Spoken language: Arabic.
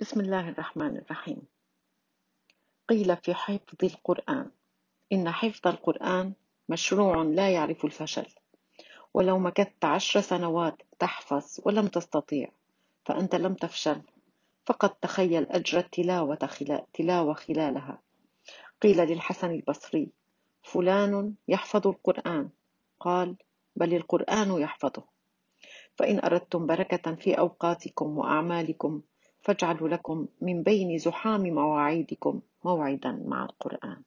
بسم الله الرحمن الرحيم. قيل في حفظ القرآن. إن حفظ القرآن مشروع لا يعرف الفشل. ولو مكثت عشر سنوات تحفظ ولم تستطيع فأنت لم تفشل. فقد تخيل أجر التلاوة تلاوة خلالها. قيل للحسن البصري فلان يحفظ القرآن. قال بل القرآن يحفظه. فإن أردتم بركة في أوقاتكم وأعمالكم فاجعلوا لكم من بين زحام مواعيدكم موعدا مع القرآن.